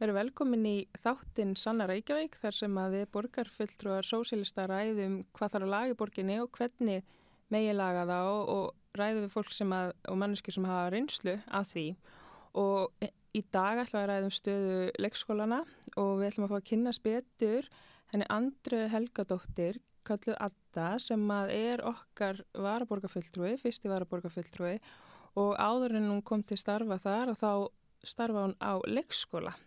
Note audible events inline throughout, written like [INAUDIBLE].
Verið velkomin í þáttinn Sanna Reykjavík þar sem að við borgarfulltrúar sósélista ræðum hvað þarf að laga í borginni og hvernig megi laga það og, og ræðum við fólk sem að, og manneskir sem hafa reynslu af því. Og í dag ætlum við að ræðum stöðu leikskólana og við ætlum að fá að kynast betur henni Andru Helgadóttir kalluð Adda sem að er okkar varaborgarfulltrúi, fyrsti varaborgarfulltrúi. Og áður en hún kom til starfa þar og þá starfa hún á leikskóla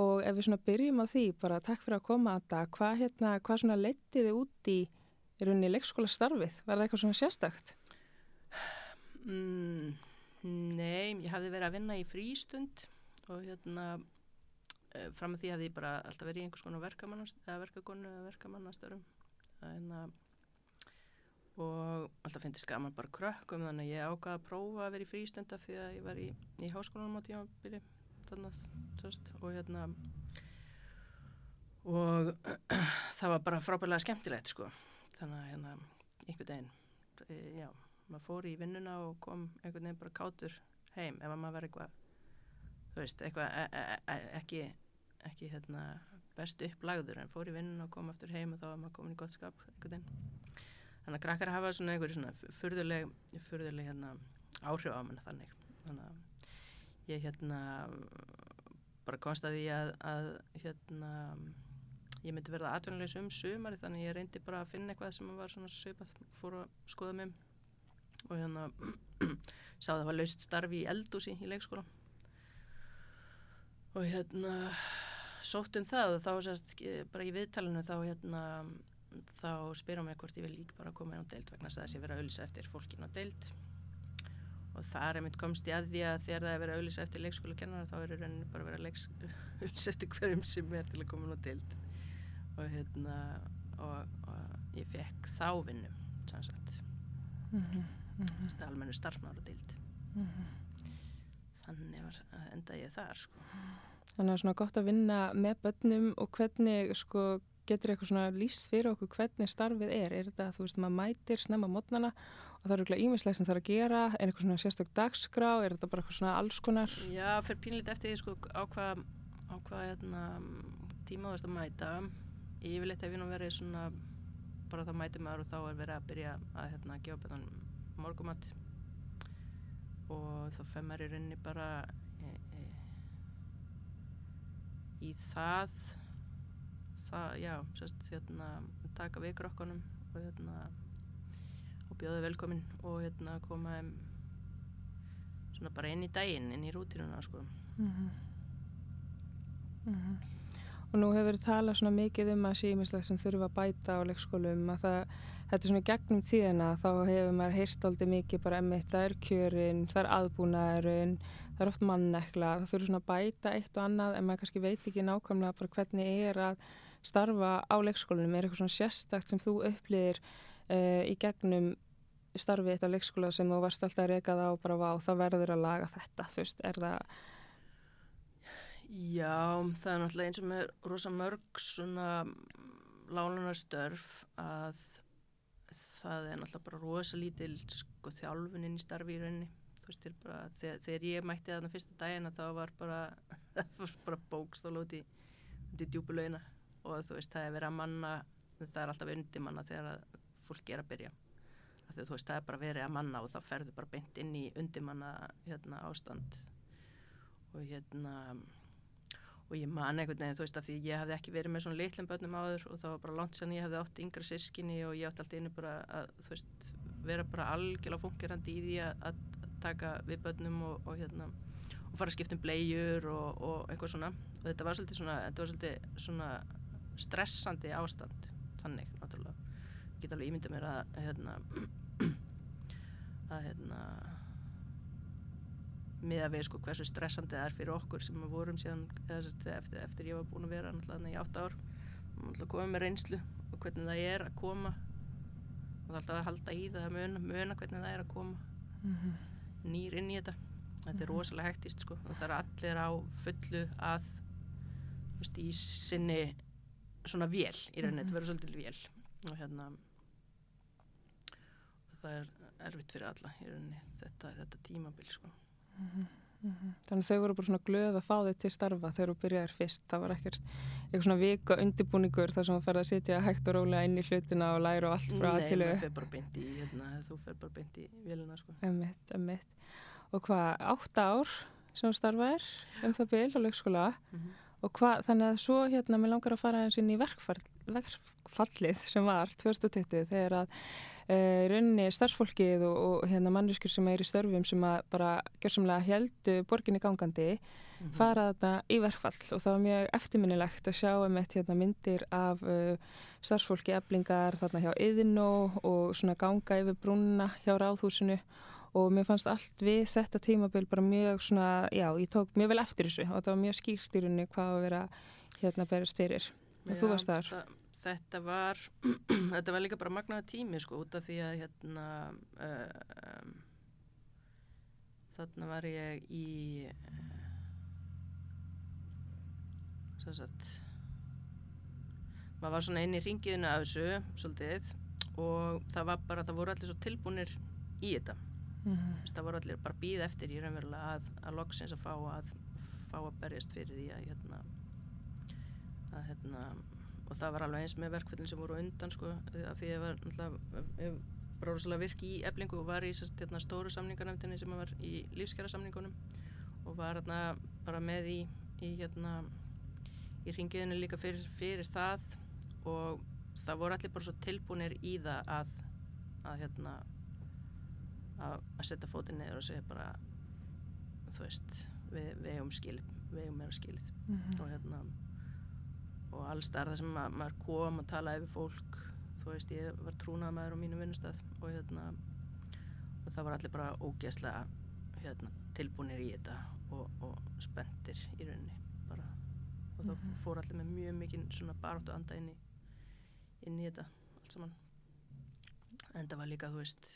og ef við svona byrjum á því, bara takk fyrir að koma að það, hvað hérna, hvað svona lettiði út í, í rauninni leikskóla starfið? Var það eitthvað svona sérstakt? Mm, nei, ég hafði verið að vinna í frístund og hérna eh, fram að því hafði ég bara alltaf verið í einhvers konar verkagonu eða verkamannastörum hérna, og alltaf finnst ég skaman bara krökkum þannig að ég ákvaði að prófa að vera í frístund af því að ég var í, í háskólanum á tímabili þannig og hérna og [CLEARS THROAT] það var bara frábæðilega skemmtilegt sko. Þannig að hérna einhvern veginn e, já, maður fór í vinnuna og kom einhvern veginn bara kátur heim ef maður var eitthvað þú veist, eitthvað e e e ekki, ekki hérna best upplagður en fór í vinnuna og kom aftur heim og þá var maður komin í gott skap einhvern veginn. Þannig að krakkar hafa svona einhverju svona fyrðuleg, fyrðuleg hérna áhrif á mann þannig. Þannig að ég hérna bara konstaði að, að hérna ég myndi verða atvinnulegs um sumari þannig ég reyndi bara að finna eitthvað sem var svona söpað fór að skoða mig. Og hérna [CLEARS THROAT] sá það var laust starfi í eldúsi í leikskóla. Og hérna sótt um það og þá sérst bara í viðtalinu þá hérna þá spyrum ég hvort ég vil líka bara koma inn á deild vegna þess að þessi vera að ölsa eftir fólkin á deild og þar er mitt komst í að því að þegar það er verið að auðvisa eftir leikskóla kennara þá er rauninni bara verið að auðvisa [LAUGHS] eftir hverjum sem er til að koma nú tild og hérna og, og ég fekk þá vinnum sannsagt mm -hmm, mm -hmm. almennu starfnára tild mm -hmm. þannig var enda ég þar sko. Þannig að svona gott að vinna með börnum og hvernig sko getur eitthvað svona líst fyrir okkur hvernig starfið er? Er þetta að þú veist maður mætir snemma mótnana og það eru eitthvað ímislega sem það er að gera er eitthvað svona sérstök dagskrá er þetta bara eitthvað svona alls konar? Já, fyrir pínlít eftir því sko á hvað á hvað hérna, tíma þú ert að mæta. Yfirleitt hef ég nú verið svona bara þá mætum maður og þá er verið að byrja að hérna, gefa betan morgumatt og þá fem maður í rauninni bara e, e, í það það, já, sérst, hérna taka við krokkanum og hérna og bjóði velkomin og hérna koma um, svona bara inn í daginn, inn í rútinuna sko. Mm -hmm. Mm -hmm. Og nú hefur við talað svona mikið um að símislegt sem þurfa að bæta á leikskólum að það, þetta er svona gegnum tíðina þá hefur maður heyrt aldrei mikið bara emitt, það er kjörin, það er aðbúnaðurinn, það er oft mannekla, það þurfa svona að bæta eitt og annað en maður kannski veit ekki nákvæmlega bara hvernig er að starfa á leikskólanum, er eitthvað svona sérstakt sem þú upplýðir uh, í gegnum starfið eitt á leikskóla sem þú varst alltaf að reyka það og bara vá, það verður að laga þetta, þú veist, er það Já, það er náttúrulega eins og með rosa mörg svona lánunarstörf að það er náttúrulega bara rosa lítil sko þjálfuninn í starfi í rauninni. Þú veist, bara, þegar, þegar ég mætti þarna fyrsta daginn að það var bara [LAUGHS] það var bara bókstála út í, í djúbulauina og þú veist, það er verið að manna það er alltaf undir manna þegar fólk er að byrja því veist það er bara verið að manna og þá ferður bara beint inn í undimanna hérna, ástand. Og hérna og ég man einhvern veginn þú veist af því ég hafði ekki verið með svona litlum börnum áður og það var bara langt sann ég hafði átt yngra sískinni og ég átti alltaf inni bara að þú veist vera bara algjörlega fungirandi í því að, taka við börnum og, og hérna og fara að skipta um bleiur og, og eitthvað svona. Og þetta var svolítið svona, var svolítið svona stressandi ástand þannig náttúrulega get alveg ímyndið mér að hérna að hérna með að við sko hversu stressandi það er fyrir okkur sem við vorum síðan eftir, eftir ég var búin að vera náttúrulega í 8 ár og komið með reynslu og hvernig það er að koma og það er alltaf að halda í það að muna, muna hvernig það er að koma mm -hmm. nýr inn í þetta þetta er mm -hmm. rosalega hektist sko og það er allir á fullu að veist, í sinni svona vél í rauninni, mm -hmm. þetta verður svolítið vél og hérna það er erfitt fyrir alla í rauninni þetta, þetta tímabil sko. mm -hmm. Mhm. Þannig þau voru bara svona glöð að fá þau til starfa þegar þú byrjaðir fyrst. Það var ekkert eitthvað svona vika undirbúningur þar sem þú ferði að sitja hægt og rólega inn í hlutina og læra og allt frá Nei, til í, hérna, þú fer bara beint í vélina, sko. Emitt, emitt. Og hvað, átta ár sem þú starfaðir um það byl á leikskóla Mm -hmm. og hvað, þannig að svo hérna mér langar að fara eins inn í verkfall, verkfallið sem var 2020 þegar að uh, rauninni starfsfólkið og, og hérna manneskur sem er í störfum sem að bara gjörsamlega heldu borginni gangandi Mhm. fara þarna í verkfall og það var mjög eftirminnilegt að sjá um eitt hérna, myndir af uh, starfsfólki eblingar þarna hjá Yðinó og svona ganga yfir brúnna hjá ráðhúsinu og mér fannst allt við þetta tímabil bara mjög svona, já, ég tók mjög vel eftir þessu og það var mjög skýrst í rauninni hvað að vera hérna berist fyrir og þú varst þar. það- Þetta var, [CLEARS THROAT] þetta var líka bara magnaða tími sko út af því að hérna, uh, um, þarna var ég í, svo sagt, maður var svona inn í ringiðinu af þessu svolítið og það var bara, það voru allir svo tilbúnir í þetta. Mm veist, það voru allir bara að býða eftir í raunverulega að, að loksins að fá að fá að berjast fyrir því að hérna að hérna og það var alveg eins með verkföllin sem voru undan sko, af því að ég var náttúrulega rosalega virk í eblingu og var í sérst, hérna, stóru samningarnefndinni sem var í lífskjara samningunum og var hérna bara með í, í hérna í ringiðinu líka fyrir, fyrir það og það voru allir bara svo tilbúinir í það að að hérna að, að setja fótinn niður og segja bara þú veist við, við eigum skilið, við eigum meira skilið -hmm. og hérna og alls það sem ma maður kom að tala yfir fólk. Þú veist ég var trúnað maður á mínu vinnustæð og hérna og það var allir bara ógeðslega hérna, tilbúinir í þetta og, og spenntir í rauninni bara. Og þá Mhm. fór allir með mjög mikinn svona baráttu anda inn í inn í þetta allt saman. En það var líka þú veist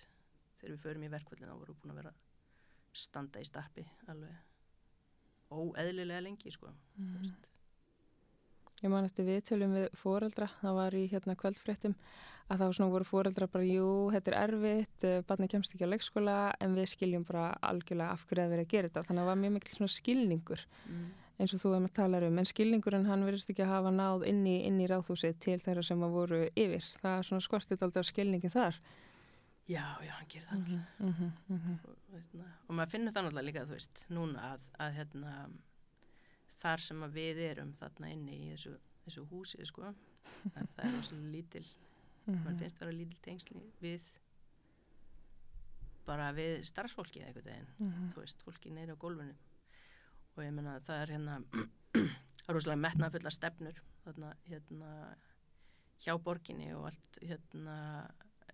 þegar við förum í verkvöldin þá vorum við búin að vera standa í stappi alveg óeðlilega lengi sko. Þú veist Ég man eftir viðtölum við fóreldra, það var í hérna kvöldfréttum að þá svona voru fóreldra bara, jú, þetta er erfitt, uh, barni kemst ekki á leikskóla en við skiljum bara algjörlega af hverju að vera að gera þetta. Þannig að það var mjög mikil svona skilningur mm. eins og þú hefum að tala um, en skilningurinn hann verðist ekki að hafa náð inn í, inn í ráðhúsið til þeirra sem að voru yfir. Það er svona skortið aldrei á skilningi þar. Já, já, hann gerir það alltaf. Mm -hmm, mm -hmm. Og, og maður finnur það náttúrulega líka, þú veist, núna að, að hérna, þar sem að við erum þarna inni í þessu, þessu húsi, sko, að það er rosalega lítil, maður finnst vera lítil tengsli við bara við starfsfólkið eitthvað deginn, Mhm. þú veist, fólki neyri á gólfinu. Og ég menna það er hérna [CLEARS THROAT] rosalega metnað fulla stefnur þarna, hérna hjá borginni og allt hérna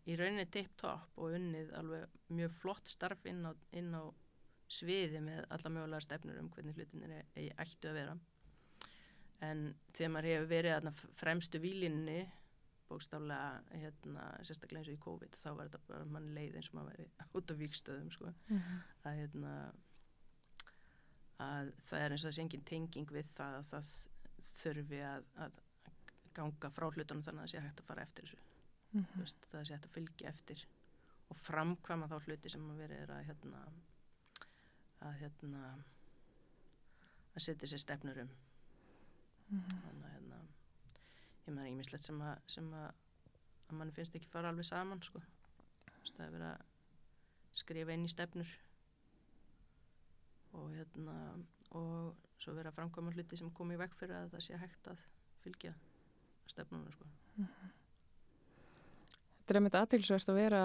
í rauninni tip-top og unnið alveg mjög flott starf inn á, inn á sviði með alla mögulega stefnur um hvernig hlutinir er ættu að vera en þegar maður hefur verið þarna fremstu výlinni bókstaflega hérna, sérstaklega eins og í COVID þá var þetta bara mann leið eins og maður væri [LAUGHS] út á vikstöðum sko Mhm. að hérna að það er eins og þessi engin tenging við það að það þurfi að, að ganga frá hlutunum þannig að það sé hægt að fara eftir þessu Mhm. Þú veist, það sé hægt að fylgja eftir og framkvæma þá hluti sem að verið er að hérna að hérna að setja sér stefnur um. Mhm. þannig að hérna ég meðan ímislegt sem að sem að, að mann finnst ekki fara alveg saman sko. Það er verið að skrifa inn í stefnur. Og hérna og svo verið að framkvæma hluti sem komi í veg fyrir að það sé hægt að fylgja stefnunum sko. Þetta er einmitt aðtilsvert að vera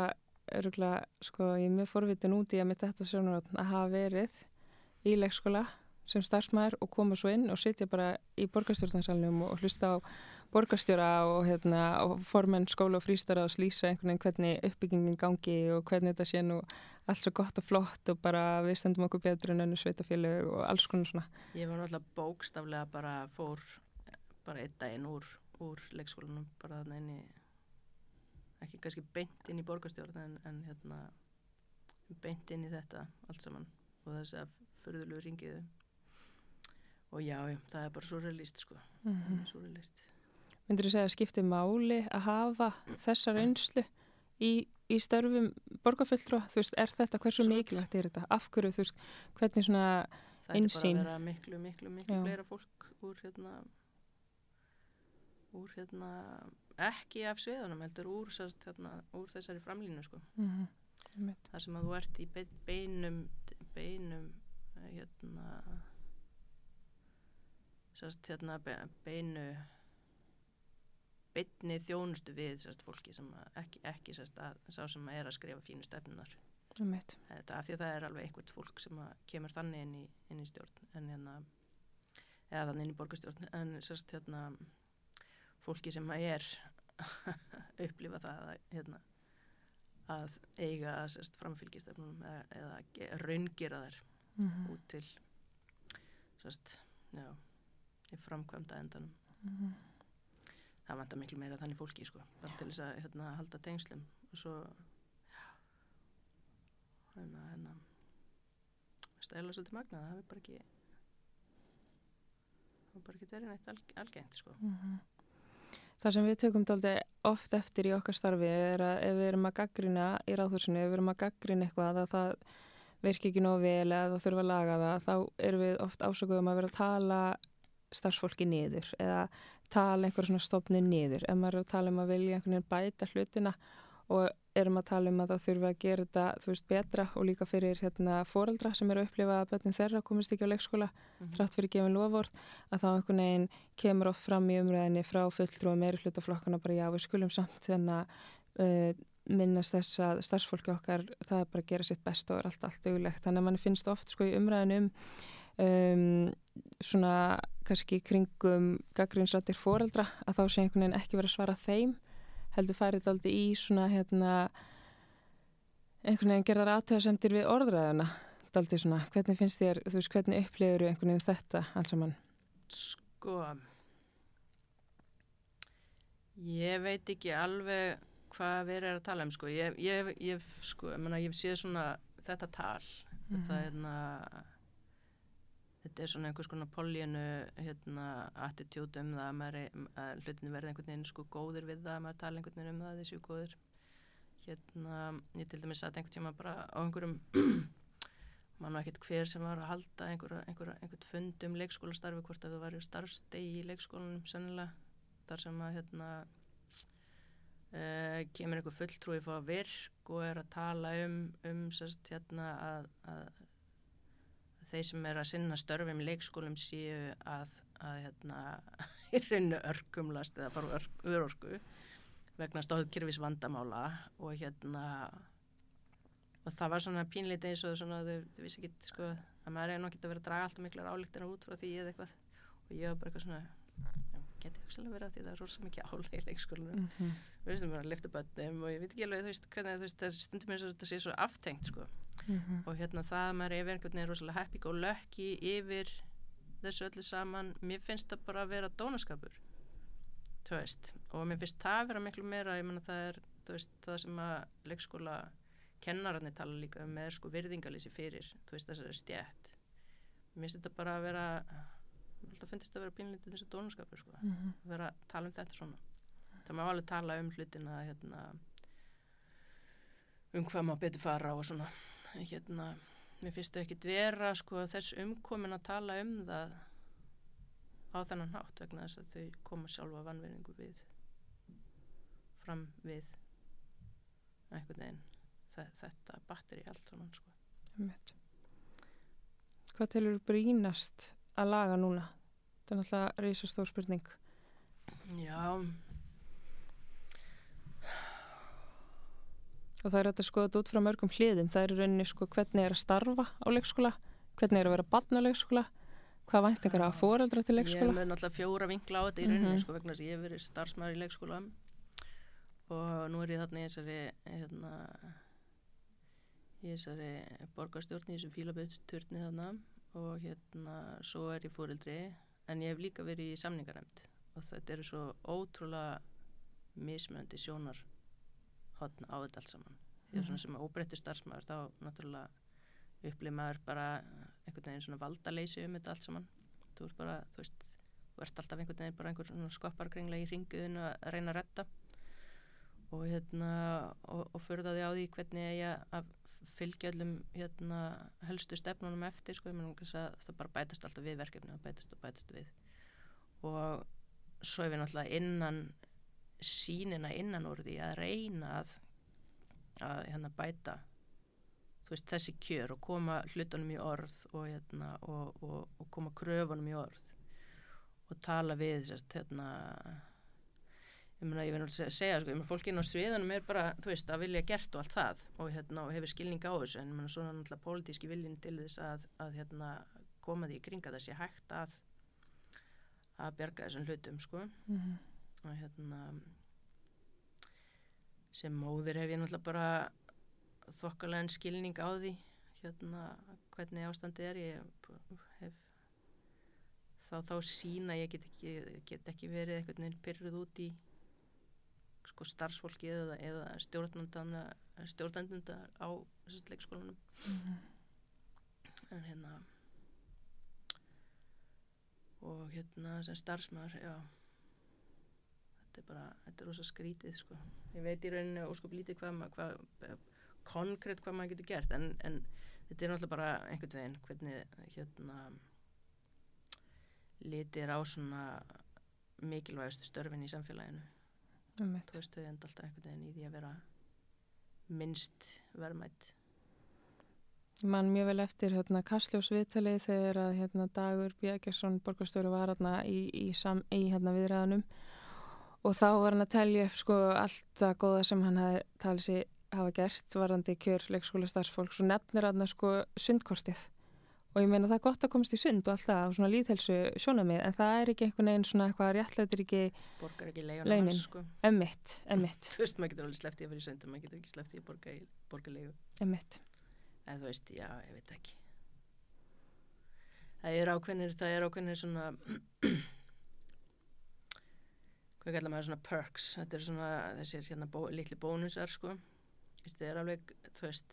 öruglega, sko, ég er mjög forvitin út í að mitt þetta sjónur að hafa verið í leikskóla sem starfsmæður og koma svo inn og sitja bara í borgarstjórnarsalunum og hlusta á borgarstjóra og, hérna, og formenn skóla og frístara og slýsa einhvern veginn hvernig uppbyggingin gangi og hvernig þetta sé nú allt svo gott og flott og bara við stöndum okkur betur en önnu sveitafélög og alls konar svona. Ég var náttúrulega bókstaflega bara fór bara einn daginn úr, úr leikskólanum bara í ekki kannski beint inn í borgarstjórn en, en hérna beint inn í þetta allt saman og þess að förðulegu ringiðu og já, já, það er bara svo realist sko, Mm mm. svo realist Myndur þú segja að skipti máli að hafa þessa reynslu í í störfum borgarfulltrú, þú veist, er þetta, hversu Absolutt. mikilvægt er þetta, af hverju, þú veist, hvernig svona, það er bara að vera miklu, miklu, miklu fleira fólk úr hérna úr hérna ekki af sviðunum heldur úr, sest, hérna, úr þessari framlínu sko. mm -hmm. það sem að þú ert í be- beinum beinum hérna sest, hérna be- beinu beinni þjónustu við sest, fólki sem að ekki, ekki að, sá sem er að skrifa fínu stefnunar þetta, af því að það er alveg einhvert fólk sem kemur þannig inn í, inn í stjórn en hérna eða þannig inn í borgarstjórn en sérst hérna fólki sem að er upplifa það að, hérna, að eiga sérst framfylgjastefnum eða, eða ge- raungera þær mm -hmm. út til sérst, já framkvæmda endanum Mhm. það vantar miklu meira þannig fólki sko, bara til þess að hérna, halda tengslum og svo já, hérna, hérna stæla svolítið magnað, það hefur bara ekki það hefur bara ekki verið alg, algengt sko Mhm. Það sem við tökum dálítið oft eftir í okkar starfi er að ef við erum að gaggrina í ráðhúsinu, ef við erum að gaggrina eitthvað að það virki ekki nóg vel eða það þurfa að laga það, þá erum við oft ásökuð um að vera að tala starfsfólki niður eða tala einhver svona stofnu niður. Ef maður er að tala um að vilja einhvern veginn bæta hlutina og erum að tala um að það þurfa að gera þetta, þú veist, betra og líka fyrir hérna foreldra sem eru að upplifa að börnin þeirra komist ekki á leikskóla þrátt fyrir gefin lofvort að þá einhvern veginn kemur oft fram í umræðinni frá fulltrúum meiri hlutaflokkana bara já við skulum samt þannig að uh, minnast þess að starfsfólki okkar það er bara að gera sitt best og er allt allt auglegt þannig að mann finnst oft sko í umræðinum um, svona kannski kringum gaggrinsrættir foreldra að þá sé einhvern veginn ekki verið að svara þeim heldur færið aldrei í svona hérna einhvern veginn gerðar aðtöðasemtir við orðræðuna daldi svona, hvernig finnst þér, þú veist, hvernig upplifur einhvern veginn þetta alls saman? Sko ég veit ekki alveg hvað verið er að tala um sko ég, ég, ég sko, ég meina ég sé svona þetta tal Mhm. það er hérna þetta er svona einhvers konar poljenu hérna attitút um það að, maður, að hlutinu verði einhvern veginn sko góðir við það að maður tala einhvern veginn um það þessu góðir. Hérna, ég til dæmis satt einhvern tíma bara á einhverjum [CLEARS THROAT] mann og ekkert hver sem var að halda einhver, einhver, einhvern fund um leikskólastarfi hvort að þú væri starfstegi í leikskólanum sennilega þar sem að hérna uh, kemur einhver fulltrúi fá virk og er að tala um, um sérst hérna að, að þeir sem er að sinna störfum í leikskólum séu að, að hérna [LAUGHS] í reynu örkumlast eða fara örorku vegna stóðkirfis vandamála og hérna og það var svona pínleiti eins og svona þau, þau vissi ekki sko að maður er nú ekki að vera að draga alltaf miklar álíktina út frá því eða eitthvað. Og ég var bara eitthvað svona geti hugsalega verið að því það er rosa mikið álega í leikskólinu Mm -hmm. við veistum bara að lifta bönnum og ég veit ekki alveg þú veist hvernig þú veist það stundum eins og þetta sé svo aftengt sko Mhm. og hérna það að maður er yfir einhvern veginn rosalega happy go lucky yfir þessu öllu saman mér finnst það bara að vera dónaskapur þú veist og mér finnst það að vera miklu meira ég menna það er þú veist það sem að leikskóla kennararnir tala líka um er sko virðingalýsi fyrir þú veist þessari stjætt mér finnst þetta bara að vera það finnst þetta að vera pínlítið þessu dónaskapur sko Mhm. að vera að tala um þetta svona það má alveg tala um hlutina hérna, um hvað má betur fara og svona hérna, mér finnst þau ekkit vera sko, þess umkomin að tala um það á þennan hátt vegna þess að þau koma sjálfa vannverðingu við fram við einhvern veginn þe- þetta batteri allt saman sko. Hvað telur brínast að laga núna? Það er náttúrulega reysastór spurning. Já, Og það er að þetta út frá mörgum hliðum. Það er rauninni sko hvernig er að starfa á leikskóla, hvernig er að vera barn á leikskóla, hvað væntingar hafa foreldra til ég leikskóla. er með náttúrulega fjóra vinkla á þetta í rauninni Mhm. sko, vegna þess að ég hef verið starfsmæður í leikskóla og nú er ég þarna í þessari hérna, í þessari borgarstjórn í þessum fílaböðsturni þarna og hérna svo er ég fóreldri en ég hef líka verið í samningaræmt og þetta eru svo ótrúlega mismöndi sjónar hotna á þetta allt saman. Því að svona sem óbreyttur starfsmæður þá náttúrulega upplif maður bara einhvern veginn svona valdaleysi um þetta allt saman. Þú ert bara, þú veist, þú ert alltaf einhvern veginn bara einhver svona skopparkringla í ringuðinu að reyna að retta og hérna og, og förðaði á því hvernig ég að fylgja allum hérna helstu stefnunum eftir sko, menn að það bara bætast alltaf við verkefni og bætast og bætast við. Og svo er við náttúrulega innan sínina innan úr því að reyna að, að hérna bæta veist, þessi kjör og koma hlutunum í orð og, hérna, og, og, og koma kröfunum í orð og tala við sérst, hérna ég meina, ég verður að segja, sko, ég meina, fólk inn á sviðanum er bara, þú veist, að vilja gert og allt það og hérna, og hefur skilning á þessu. En ég meina, svona náttúrulega pólitíski viljin til þess að, að hérna, koma því í kringa þessi hægt að að bjarga þessum hlutum, sko. Mm -hmm. og hérna sem móður hef ég náttúrulega bara þokkalega skilning á því hérna, hvernig ástandi er. Ég hef þá, þá sína ég get ekki, get ekki verið einhvern veginn pyrruð út í sko starfsfólki eða, eða stjórnandunda á leikskólanum. Mm -hmm. en hérna og hérna sem starfsmæður já. Þetta er bara, þetta er ósað skrítið sko. Ég veit í rauninu óskup lítið hvað hvað, konkrétt hvað maður getur gert en, en þetta er náttúrulega bara einhvern veginn hvernig hérna litir á svona mikilvægastu störfin í samfélaginu þú veist þau enda alltaf einhvern veginn í því að vera minnst verðmætt mann mjög vel eftir hérna, Kastljós viðtalið þegar að hérna, Dagur Bjækjarsson borgarstöru var hérna, í, í, sam, í hérna, viðræðanum og þá var hann að telja upp sko, allt það góða sem hann hafi talið sér hafa gert varandi kjör leikskóla starfsfólk og nefnir hann sko sundkortið og ég meina það er gott að komast í sund og alltaf á svona líðhelsu sjónamið en það er ekki einhvern veginn svona eitthvað réttlættir ekki borgar ekki leiðan sko. emmitt, emmitt [LAUGHS] þú veist maður getur alveg sleftið að vera í sund og maður getur ekki sleftið að borga, borga leiðu emmitt en þú veist, já, ég veit ekki. Það er ákveðnir það er ákveðnir svona [CLEARS THROAT] hvað kallar maður svona perks? Þetta er svona þessir hérna bó, litli bónusar sko. Það er alveg, þú veist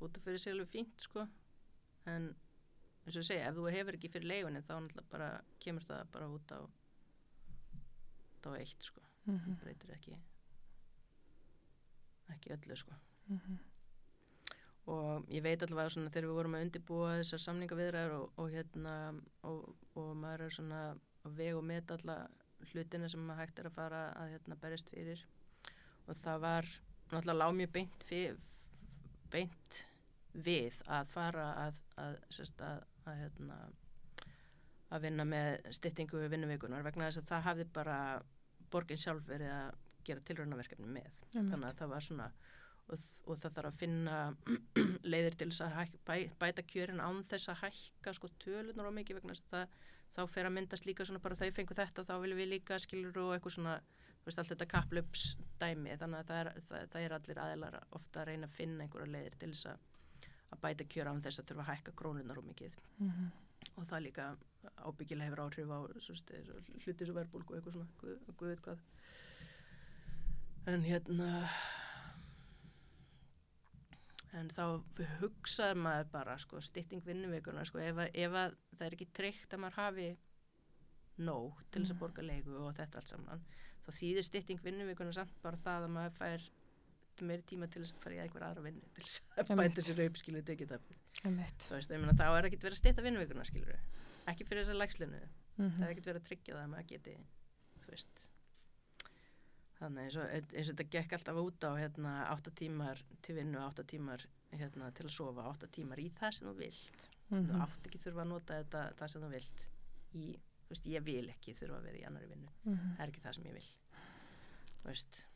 bútið fyrir sig alveg fínt sko. En eins og ég segja, ef þú hefur ekki fyrir leigunni þá náttúrulega bara kemur það bara út á á eitt sko mm -hmm. breytir ekki ekki öllu sko mm -hmm. og ég veit allavega svona þegar við vorum að undibúa þessar samningaviðræður og, og hérna og, og maður er svona að vega og meta alla hlutina sem maður hægt er að fara að hérna berist fyrir og það var náttúrulega lág mjög beint beint við að fara að, að, að að, hérna, að vinna með styttingu vinnuveikunar vegna þess að það hafði bara borgin sjálf verið að gera tilröðnaverkefni með mm. þannig að það var svona og, og það þarf að finna [CLEARS THROAT] leiðir til þess að hæk, bæ, bæta kjörin án þess að hækka sko tölunar á mikið vegna þess að þá fer að myndast líka svona bara þau fengu þetta þá viljum við líka skilur og eitthvað svona veist, allt þetta kaplöps dæmi þannig að það er, það, það er allir aðlar ofta að reyna að finna einhverja leiðir til þess að að bæta kjöra án þess að þurfa að hækka krónunar og mikið mm -hmm. og það líka ábyggilega hefur áhrif á hluti svo verbulgu eitthvað svona guð, guð veit hvað en hérna en þá hugsaður maður bara sko, stytting vinnuveikunar sko, ef, ef að það er ekki treykt að maður hafi nóg til þess að mhm. borga leiku og þetta allt saman þá þýðir stytting vinnuveikunar samt bara það að maður fær meiri tíma til þess að fara í einhver aðra vinnu til þess að bæta sér upp skilur tekið það. Þú veist, ég meina þá er ekkert verið að steyta vinnuvíkuna skilur ekki fyrir þess að lækslinu mm -hmm. það er ekkert verið að tryggja það að maður geti þú veist. Þannig eins og, eins og þetta gekk alltaf út á hérna 8 tímar til vinnu 8 tímar hérna, til að sofa 8 tímar í það sem þú vilt. Mm -hmm. þú átt ekki þurfa að nota þetta það sem þú vilt í, þú veist, ég vil ekki þurfa að vera í annari vinnu. Mm -hmm. það er ekki það sem ég vil. Þú veist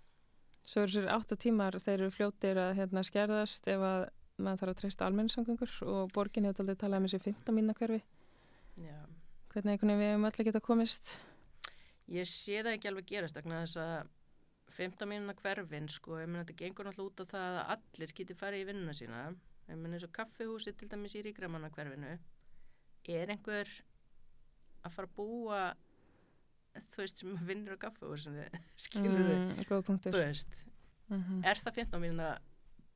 Svo eru sér átta tímar þeir eru fljóttir að hérna, skerðast ef að maður þarf að treysta almenningssangungur og borgin hefur aldrei talað um þessi 15 mínna hverfi. Já. Hvernig einhvern veginn við hefum allir getað komist? Ég sé það ekki alveg gerast vegna þess að 15 mínuna hverfin, sko, ég menn að þetta gengur náttúrulega út á það að allir geti farið í vinnuna sína. Ég menn eins og kaffihúsi til dæmis í Ríkramanna hverfinu. Er einhver að fara að búa þú veist sem vinnur á kaffehúsinu [LAUGHS] skilur mm, þú veist mm -hmm. er það 15 mínuna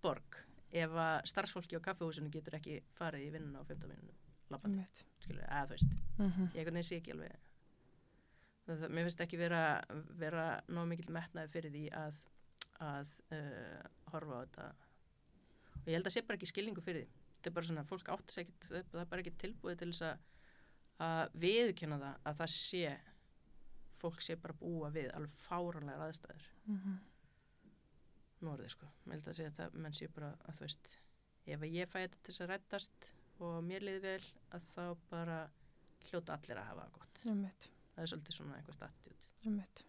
borg ef að starfsfólki á kaffehúsinu getur ekki farið í vinnuna á 15 mínuna lappandi, skilur, eða þú veist mm -hmm. ég sé ekki alveg það, mér finnst ekki vera vera nóg mikil metnaði fyrir því að að uh, horfa á þetta. Og ég held að sé bara ekki skilningu fyrir því. Þetta er bara svona, fólk ekkit það er bara ekki tilbúið til þess að að viðkjöna það að það sé fólk sé bara búa við alveg fáranlega aðstæður. Mm -hmm. nú er þið sko, ég held að segja það menn sé bara að þú veist ef að ég fæ þetta til þess að rettast og mér liði vel að þá bara hljóta allir að hafa það gott. Einmitt, það er svolítið svona einhvert einmitt.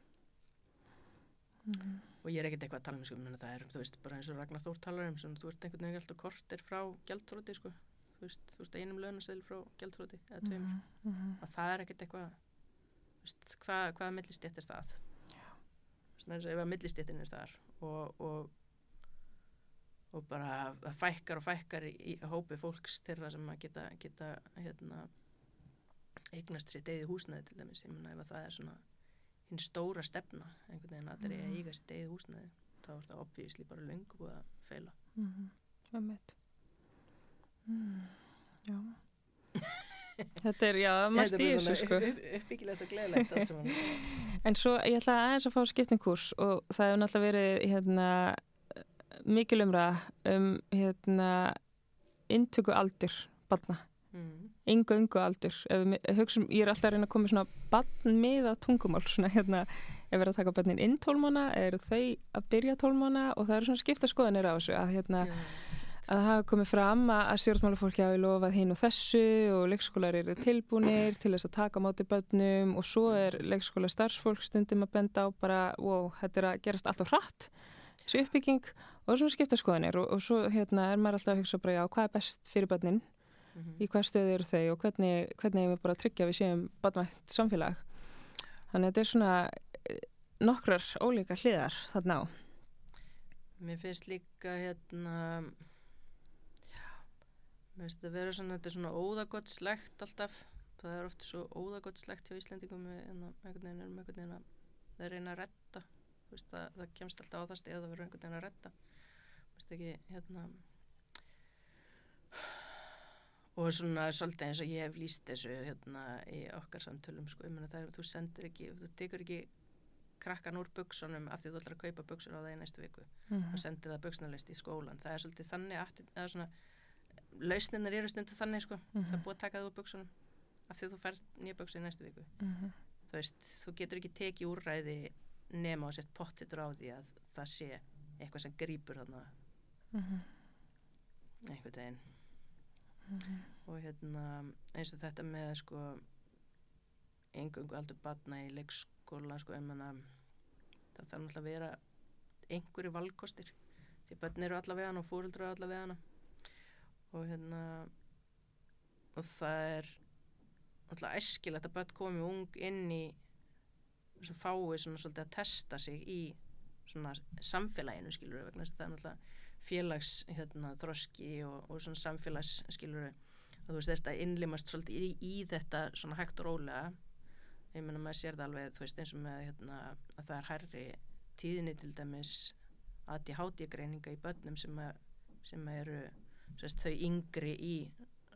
Mm og ég er ekkert eitthvað að tala um sko, það er, þú veist, bara eins og Ragnar Þór talar um sem þú ert einhvern veginn alltaf kortir frá gjaldþróti sko, þú veist, einum lögnaseðil frá gjaldþróti eða tveimur. -hmm. að það er ekkert eitthvað veist, hvað, hvaða millistétt er það? Eins og ef að millistéttin er þar og, og og bara að fækkar og fækkar í, í hópi fólks þeirra sem að geta, geta hérna eignast sér deyði húsnæði til dæmis. Ég menna ef að það er svona hinn stóra stefna einhvern veginn að það er eiga sér deyði húsnæði þá er það obvísli bara löngu búið að feila Mhm, Einmitt. Mm, já. Þetta er, já, margt í þessu, sko. uppbyggilegt og gleðilegt allt saman [LAUGHS] En svo ég ætla aðeins að fá skiptingkurs og það hefur náttúrulega verið hérna, mikil umra um hérna, inntöku aldur barna, mm. yngu yngu aldur. Hugsum, ég er alltaf að reyna að koma svona barn með að tungumál, svona hérna, ef við erum að taka barnin inn tólmána, eru þau að byrja tólmána og það eru svona skipta skoðanir á þessu að hérna, Já. Að það hafa komið fram að, stjórnmálafólki hafi lofað hinn og þessu og leikskólar eru tilbúnir til þess að taka á móti börnum og svo er leikskóla starfsfólk stundum að benda á bara, wow, þetta er að gerast allt á hratt, þessu uppbygging og svo skipta skoðanir og, og svo hérna er maður alltaf að hugsa bara, já, hvað er best fyrir börnin, Mhm. í hvað stöðu eru þau og hvernig, hvernig við bara að tryggja við séum barnvægt samfélag. Þannig að þetta er svona eh, nokkrar ólíka hliðar þarna á. Mér finnst líka hérna þetta vera svona þetta er svona óðagotslegt alltaf. Það er oft svo óðagotslegt hjá Íslendingum við hérna, einhvern veginn erum einhvern veginn að það reyna að Þú veist, það, það kemst alltaf á það stið að það verður einhvern veginn að Þú veist ekki hérna og svona svolítið eins og ég hef líst þessu hérna í okkar samtölum sko, ég meina það er, þú sendir ekki, þú tekur ekki krakkan úr buksunum af því þú ætlar að kaupa buksur á það í næstu viku. Mhm. og sendir það buksnarlist í skólan það er svolítið þannig að, að svona, lausninir eru stundu þannig sko. það er búið að taka það úr buksunum af því þú fær nýja buksu í næstu viku Mhm. þú veist, þú getur ekki tekið úrræði nema og sett pottitur á því að það sé eitthvað sem grýpur þarna Mhm. einhvern veginn Mhm. og hérna eins og þetta með sko engungu aldur batna í leikskóla sko, það þarf náttúrulega að vera einhverju valkostir því börn eru allavega og fóreldrar eru allavega og hérna og það er náttúrulega æskilegt að börn komi ung inn í sem fái svona svolítið að testa sig í svona samfélaginu skilur vegna þess að það er náttúrulega félags hérna, þroski og, og svona samfélags skilur að þú veist þetta innlimast svolítið í, í þetta svona hægt og rólega. Ég meina maður sér það alveg þú veist eins og með hérna, að það er hærri tíðinni til dæmis ADHD greininga í börnum sem, að, sem að eru sérst, þau yngri í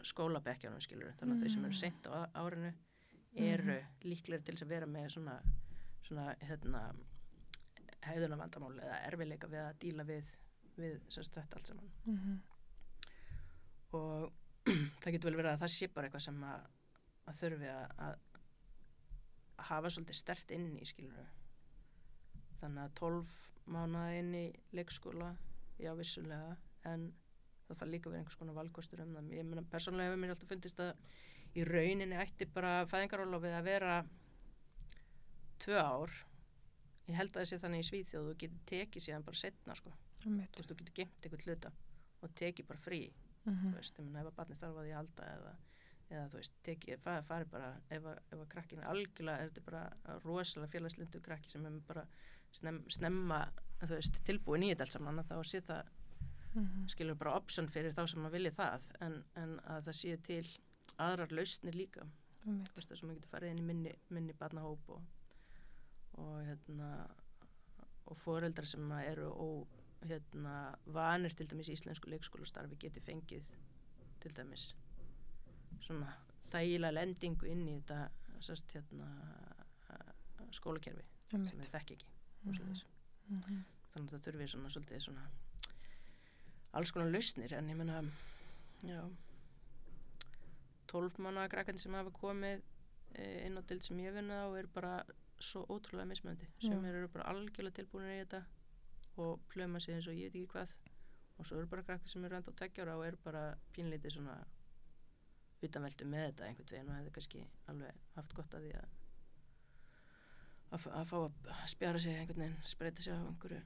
skólabekkjanum skilur þannig að þau sem eru sent á árinu eru líklegri til þess að vera með svona, svona hérna, hefðunavandamál eða erfileika við að díla við, við sérst, þetta allt saman. Mhm. og [CLEARS THROAT] það getur vel verið að það sé bara eitthvað sem að, að þurfi að, að hafa svolítið stert inn í skilur þannig að 12 mánuða inn í leikskóla já vissulega en það þarf líka að vera einhvers konar valkostur um það ég meina persónulega hefur mér alltaf fundist að í rauninni ætti bara fæðingarólofið að vera tvö ár ég held að það sé þannig í Svíþjóð þú getur tekið síðan bara setna sko. Þú veist, þú getur gemt eitthvað hluta og tekið bara frí Mhm. þú veist, ég meina ef að barni þarf að því að halda eða, eða þú veist, teki, fari, fari bara ef að, ef að krakkin er algjörlega er þetta bara rosalega félagslindu krakki sem er bara snem, snemma þú veist, tilbúin í þetta allt saman þá sé það, Mhm. skilur bara option fyrir þá sem að vilja það en, en að það sé til aðrar lausnir líka þess að maður getur farið inn í minni, minni barnahóp og, og hérna og foreldrar sem eru ó, hérna, vanir til dæmis í íslensku leikskólastarfi geti fengið til dæmis svona þægilega lendingu inn í þetta sest, hérna, skólakerfi sem við þekk ekki og svoleiðis. Mhm. þannig að það þurfi svona svolítið svona alls konar lausnir en ég menna já. Tólf manna krakkandi sem hafa komið eh, inn á dild sem ég vinna á er bara svo ótrúlega mismöndi sem Já. eru bara algjörlega tilbúinir í þetta og plöma sig eins og ég veit ekki hvað. Og svo eru bara krakkar sem eru enda á tveggjára og eru bara pínlítið svona utanveldu með þetta einhvern veginn og hefði kannski alveg haft gott að því að að, að fá að spjara sig einhvern veginn, spreita sig á einhverju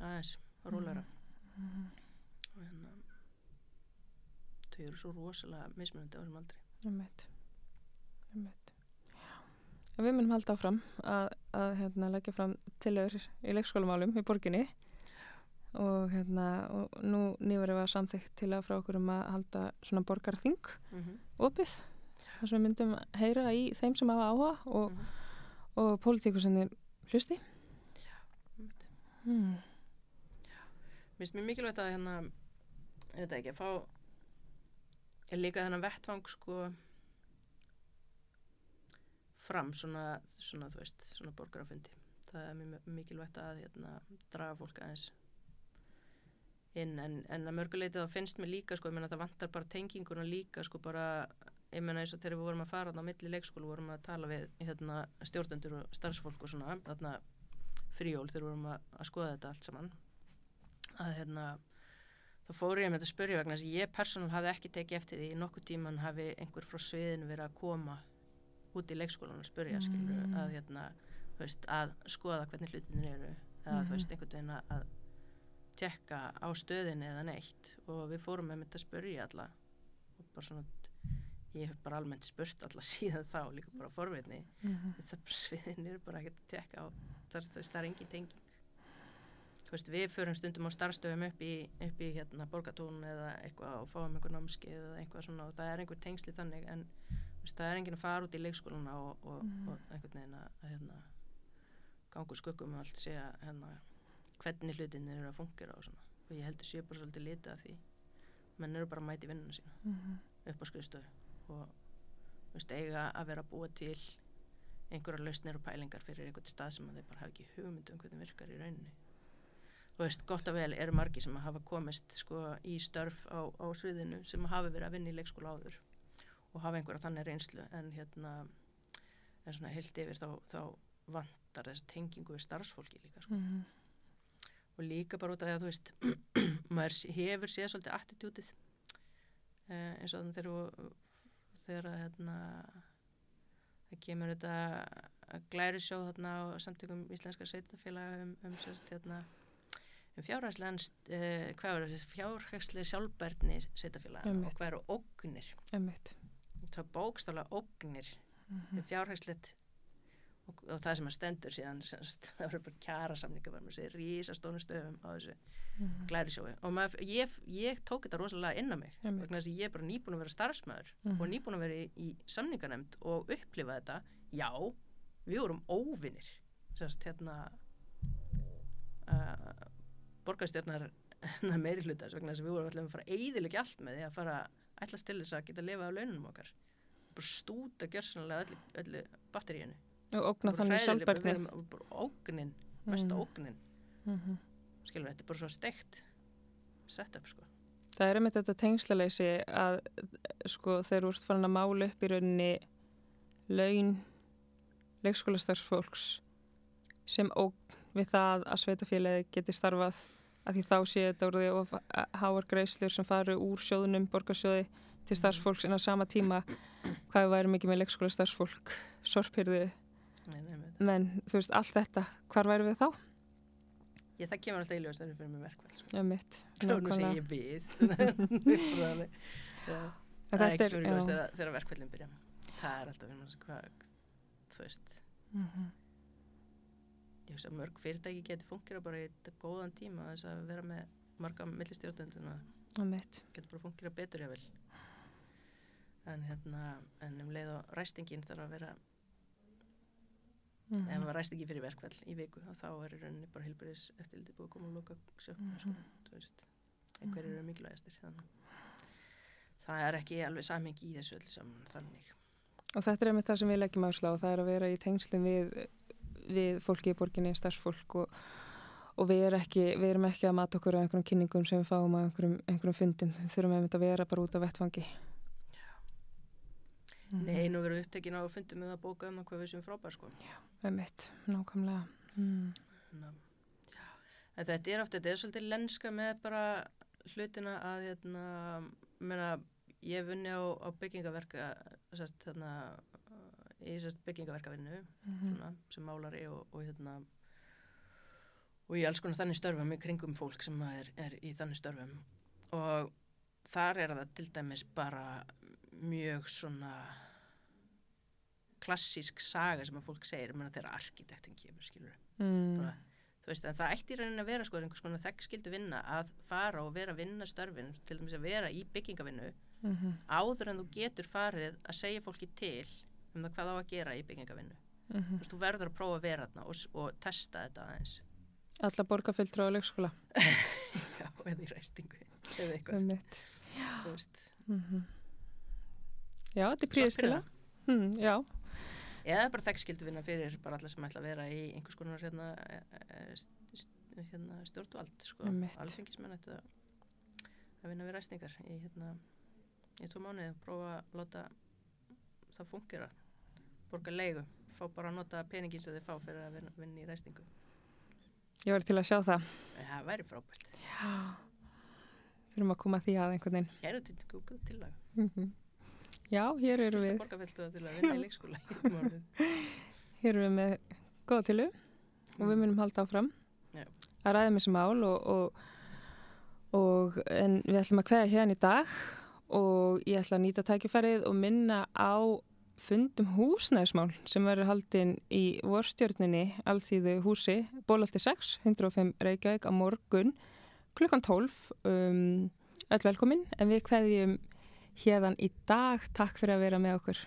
aðeins, rólara Mhm. Og hérna þau eru svo rosalega mismunandi á þessum aldri Einmitt. Einmitt. Já. En Við munum halda áfram að, að hérna, leggja fram tilögur í leikskólamálum í borginni og, hérna, og nú nýverið var samþykkt til að frá okkur um að halda svona borgarþing mm -hmm. opið þar sem við myndum heyra í þeim sem hafa áhuga og, Mhm. og pólitíkusinnir hlusti. Hmm. Mér finnst mjög mikilvægt að hérna ég veit ekki, að fá er líka þennan vettvang sko fram svona, svona þú veist, svona borgarafundi. Það er mjög mikilvægt að hérna, draga fólk aðeins inn en, en að mörguleiti þá finnst mér líka sko, ég meina það vantar bara tenginguna líka sko bara, ég meina eins og þegar við vorum að fara á milli leikskólu vorum að tala við hérna, stjórnendur og starfsfólk og svona þarna fríjól þegar vorum að, að skoða þetta allt saman að hérna þá fór ég með þetta að spyrja vegna þess að ég persónal hafði ekki tekið eftir því í nokkuð tíman hafi einhver frá sviðinu verið að koma út í leikskólan og spyrja Mm. skilur að hérna veist, að skoða hvernig hlutinir eru eða Mhm. þú veist einhvern veginn að- tekka á stöðinni eða neitt og við fórum með þetta að spyrja alla og bara svona ég hef bara almennt spurt alla [LAUGHS] síðan þá líka bara Mhm. það er bara sviðin er bara ekkert að tekka á það, það er engin tenging veist, við förum stundum á starfstöðum upp í, upp í hérna, borgatún eða eitthvað og fáum einhver námskeið eða eitthvað svona og það er einhver tengsli þannig en veist, það er enginn að fara út í leikskóluna og, og, Mhm. og einhvern veginn að, hérna, gangu skuggum og allt segja hérna, hvernig hlutinir eru að fungera og svona og ég heldur sé bara svolítið litið af því menn eru bara að mæti vinnuna sína Mhm. upp á skrifstöðu og veist, eiga að vera að búa til einhverjar lausnir og pælingar fyrir einhvern stað sem þeir bara hafa ekki hugmynd um hvernig virkar í rauninni þú veist, gott og vel eru margi sem hafa komist sko í störf á, á sviðinu sem hafa verið að vinna í leikskóla áður og hafa einhverja þannig reynslu en hérna en svona heilt yfir þá, þá vantar þess tengingu við starfsfólki líka sko. Mhm. og líka bara út af því að þú veist [CLEARS THROAT] maður hefur séð svolítið attitútið eh, eins og þannig þegar þegar að hérna það kemur þetta glæri sjó þarna á samtökum íslenska sveitafélaga um, um, sérst, hérna, um er þessi fjárhæslega sjálfbærni sveitafélaga Einmitt. og hvað eru ógnir það bókstaflega ógnir Mhm. við fjárhæslegt og, og það sem að stendur síðan semst, [LAUGHS] það voru bara kjara samninga var með þessi rísastónu stöfum á þessu Mhm. glærisjói og maður, ég, ég tók þetta rosalega inn á mig vegna þess að ég er bara nýbúin að vera starfsmæður Mhm. og nýbúin að vera í, í samninganemnd og upplifa þetta, já við vorum óvinnir sérst hérna uh, borgarstjórnar meiri hluta vegna þess að við vorum alltaf að fara eiðileg allt með því að fara ætlast til þess að geta að lifa á laununum okkar bara stúta gjörsanlega öllu, öllu batteríinu Og ógna þannig bara- sjálfbærni. bara- bara ógnin, Mhm. ógnin Mhm. skilur þetta er bara svo steikt sett upp sko Það er einmitt þetta tengslaleysi að sko þeir úrst farin að mála upp í rauninni laun leikskólastarfsfólks sem ógn við það að sveitafélagi geti starfað að því þá sé þetta úr því of háar greislur sem faru úr sjóðunum, borgarsjóði til starfsfólks en á sama tíma hvað værum ekki með leikskólastarfsfólk sorphyrðu, nei, nei, nei. menn þú veist allt þetta, hvar værum við þá? Ég, það kemur alltaf í ljós þegar við [LAUGHS] fyrir með verkvæl sko. Þá nú nákvæmlega. segi ég Upprunaleg. það þetta kemur í ljós já. þegar, verkvællin byrja það er alltaf fyrir hvað þú veist Mhm. Ég hugsa að mörg fyrirtæki getur fungera bara í þetta góðan tíma þess að vera með marga millistjórnunduna getur bara fungera betur vil en hérna en um leið og ræstingin þarf að vera Mhm. ef það var ræstingi fyrir verkfall í viku þá er í rauninni bara heilbæris eftir lítið búið að koma og loka sjöfnum sko, Mhm. þú veist. Einhverjir eru mikilvægastir þannig. Það er ekki alveg samhengi í þessu öll saman þannig. Og þetta er einmitt það sem við leggjum áslá og það er að vera í tengslum við, við fólki í borginni, starfsfólk og, og við, er ekki, við erum ekki að mata okkur á einhverjum kynningum sem við fáum á einhverjum, einhverjum fundum við þurfum að vera bara út af vettfangi Nei, nú verðum við upptekinn á fundum með að bóka um að hvað við sem frábær sko. einmitt, nákvæmlega mm. Þannig að- já. En þetta er ofta, þetta er svolítið lenska með bara hlutina að hérna, menna, ég vunni á, á byggingaverka sest, þarna, í sest, byggingaverkavinnu Mhm. svona, sem málari og, og hérna og ég alls konar þannig störfum í kringum fólk sem er, er í þannig störfum og þar er það til dæmis bara mjög svona klassísk saga sem að fólk segir menna þegar arkitektin kemur skilur Mm. bara, veist, en það ætti í rauninni að vera sko einhvers konar þekkskildu vinna að fara og vera að vinna störfin til dæmis að vera í byggingavinnu Mhm. áður en þú getur farið að segja fólki til um það hvað á að gera í byggingavinnu Mhm. þú veist, þú verður að prófa að vera þarna og, og testa þetta aðeins. Alla borgarfylltra á leikskóla. [LAUGHS] Já, eða í ræstingu eða eitthvað, þú veist. Mhm. já, þetta er príðstila mm, já, eða bara þekkskildu vinna fyrir bara alla sem ætla að vera í einhvers konar hérna, e, e, st- hérna stjórnvald sko, Einmitt. alfengismenn ættu að, vinna við ræstingar í hérna í tvo mánuði og prófa að láta það fungera borga leigu, fá bara að nota peningin sem þið fá fyrir að vinna, í ræstingu. Ég var til að sjá það. Það væri frábært. Já. Þurfum að koma að því að einhvern veginn. Ég eru til Google til að Mhm. já, hér eru við. borgarfæltu til að vinna í [LAUGHS] leikskóla hér eru við með góða tilu og við munum halda áfram Já. að ræða með þessu mál og, og, og en við ætlum að kveða hérna í dag og ég ætla að nýta tækifærið og minna á fundum húsnæðismál sem verður haldinn í vorstjörninni alþýðu húsi Bólalti 6, 105 Reykjavík á morgun klukkan 12 um, öll velkomin en við kveðjum hérðan í dag. Takk fyrir að vera með okkur